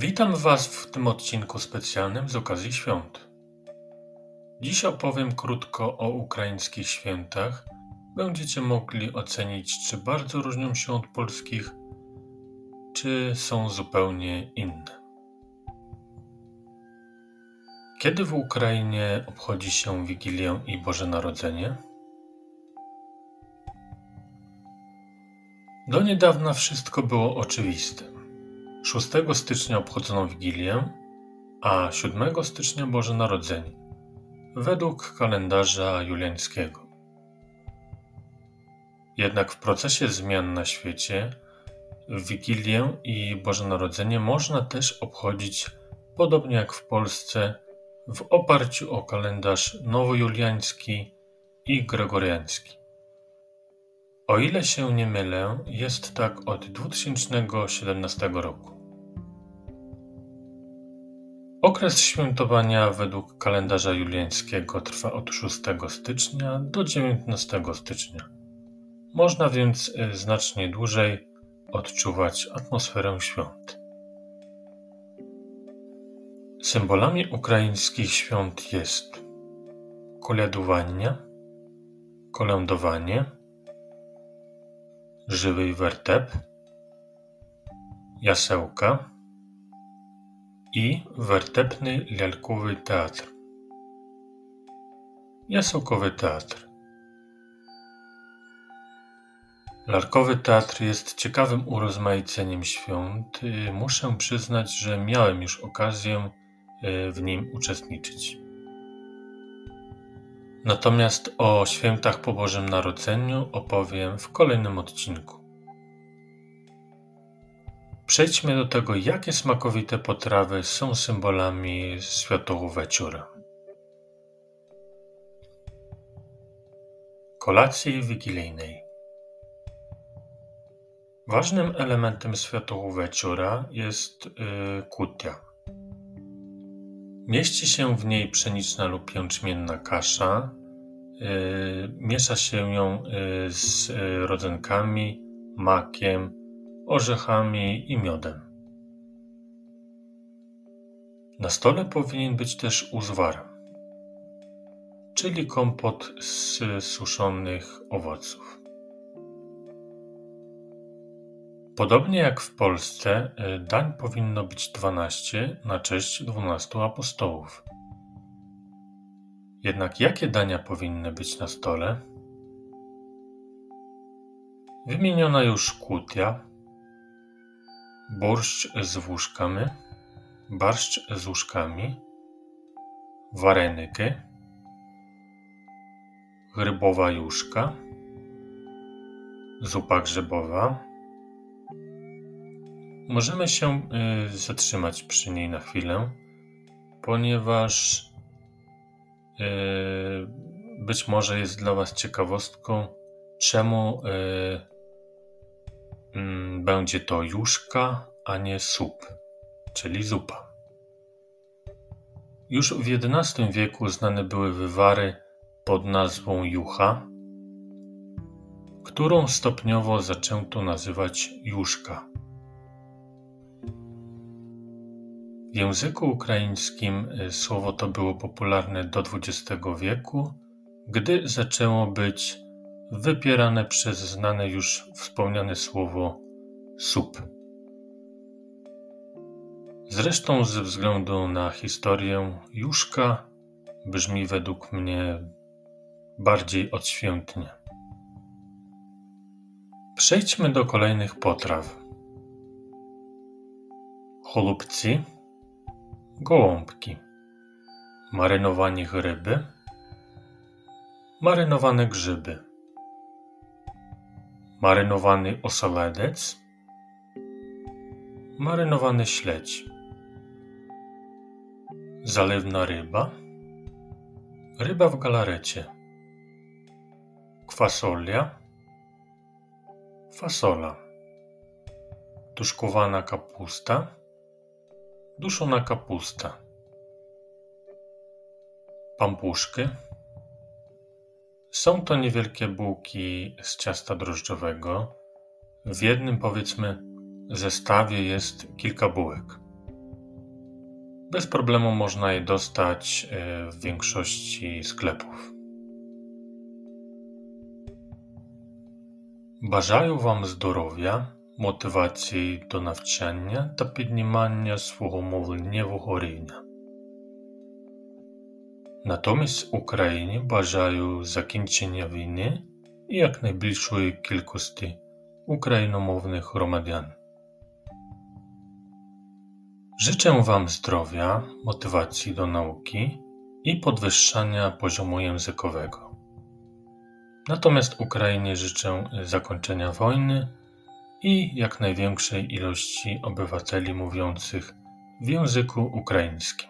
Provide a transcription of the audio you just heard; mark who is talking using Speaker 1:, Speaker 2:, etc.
Speaker 1: Witam Was w tym odcinku specjalnym z okazji świąt. Dziś opowiem krótko o ukraińskich świętach. Będziecie mogli ocenić, czy bardzo różnią się od polskich, czy są zupełnie inne. Kiedy w Ukrainie obchodzi się Wigilię i Boże Narodzenie? Do niedawna wszystko było oczywiste. 6 stycznia obchodzono Wigilię, a 7 stycznia Boże Narodzenie, według kalendarza juliańskiego. Jednak w procesie zmian na świecie Wigilię i Boże Narodzenie można też obchodzić, podobnie jak w Polsce, w oparciu o kalendarz nowojuliański i gregoriański. O ile się nie mylę, jest tak od 2017 roku. Okres świętowania według kalendarza juliańskiego trwa od 6 stycznia do 19 stycznia. Można więc y, znacznie dłużej odczuwać atmosferę świąt. Symbolami ukraińskich świąt jest kolędowanie, kolędowanie, żywy wertep, jasełka, i wertepny lalkowy teatr. Jasełkowy teatr. Lalkowy teatr jest ciekawym urozmaiceniem świąt. Muszę przyznać, że miałem już okazję y, w nim uczestniczyć. Natomiast o świętach po Bożym Narodzeniu opowiem w kolejnym odcinku. Przejdźmy do tego, jakie smakowite potrawy są symbolami Świętego Wieczora. Kolacji wigilijnej. Ważnym elementem Świętego Wieczora jest yy, kutia. Mieści się w niej pszeniczna lub jęczmienna kasza. Yy, miesza się ją yy, z y, rodzynkami, makiem, orzechami i miodem. Na stole powinien być też uzwar, czyli kompot z suszonych owoców. Podobnie jak w Polsce, e, dań powinno być 12 na cześć 12 apostołów. Jednak jakie dania powinny być na stole? Wymieniona już kutia, Borszcz z łóżkami, barszcz z łóżkami, wareniki, grybowa juszka, zupa grzybowa. Możemy się y, zatrzymać przy niej na chwilę, ponieważ y, być może jest dla Was ciekawostką, czemu y, będzie to juszka, a nie sup, czyli zupa. Już w XI wieku znane były wywary pod nazwą jucha, którą stopniowo zaczęto nazywać juszka. W języku ukraińskim y, słowo to było popularne do XX wieku, gdy zaczęło być wypierane przez znane już wspomniane słowo sup. Zresztą ze względu na historię Juszka brzmi według mnie bardziej odświętnie. Przejdźmy do kolejnych potraw. Cholubci, gołąbki, marynowanie ryby, marynowane grzyby marynowany osaledec, marynowany śledź, zalewna ryba, ryba w galarecie, kwasolia, fasola, tuszkowana kapusta, duszona kapusta, pampuszky, są to niewielkie bułki z ciasta drożdżowego. W jednym, powiedzmy, zestawie jest kilka bułek. Bez problemu można je dostać e, w większości sklepów. Бажаю вам здоров'я, мотивації до навчання та піднімання свого мовленнєвого рівня. Натомість Україні бажаю закінчення війни і якнайбільшої кількості україномовних громадян. Życzę Wam zdrowia, motywacji do nauki i podwyższania poziomu językowego. Natomiast Ukrainie życzę zakończenia wojny i jak największej ilości obywateli mówiących w języku ukraińskim.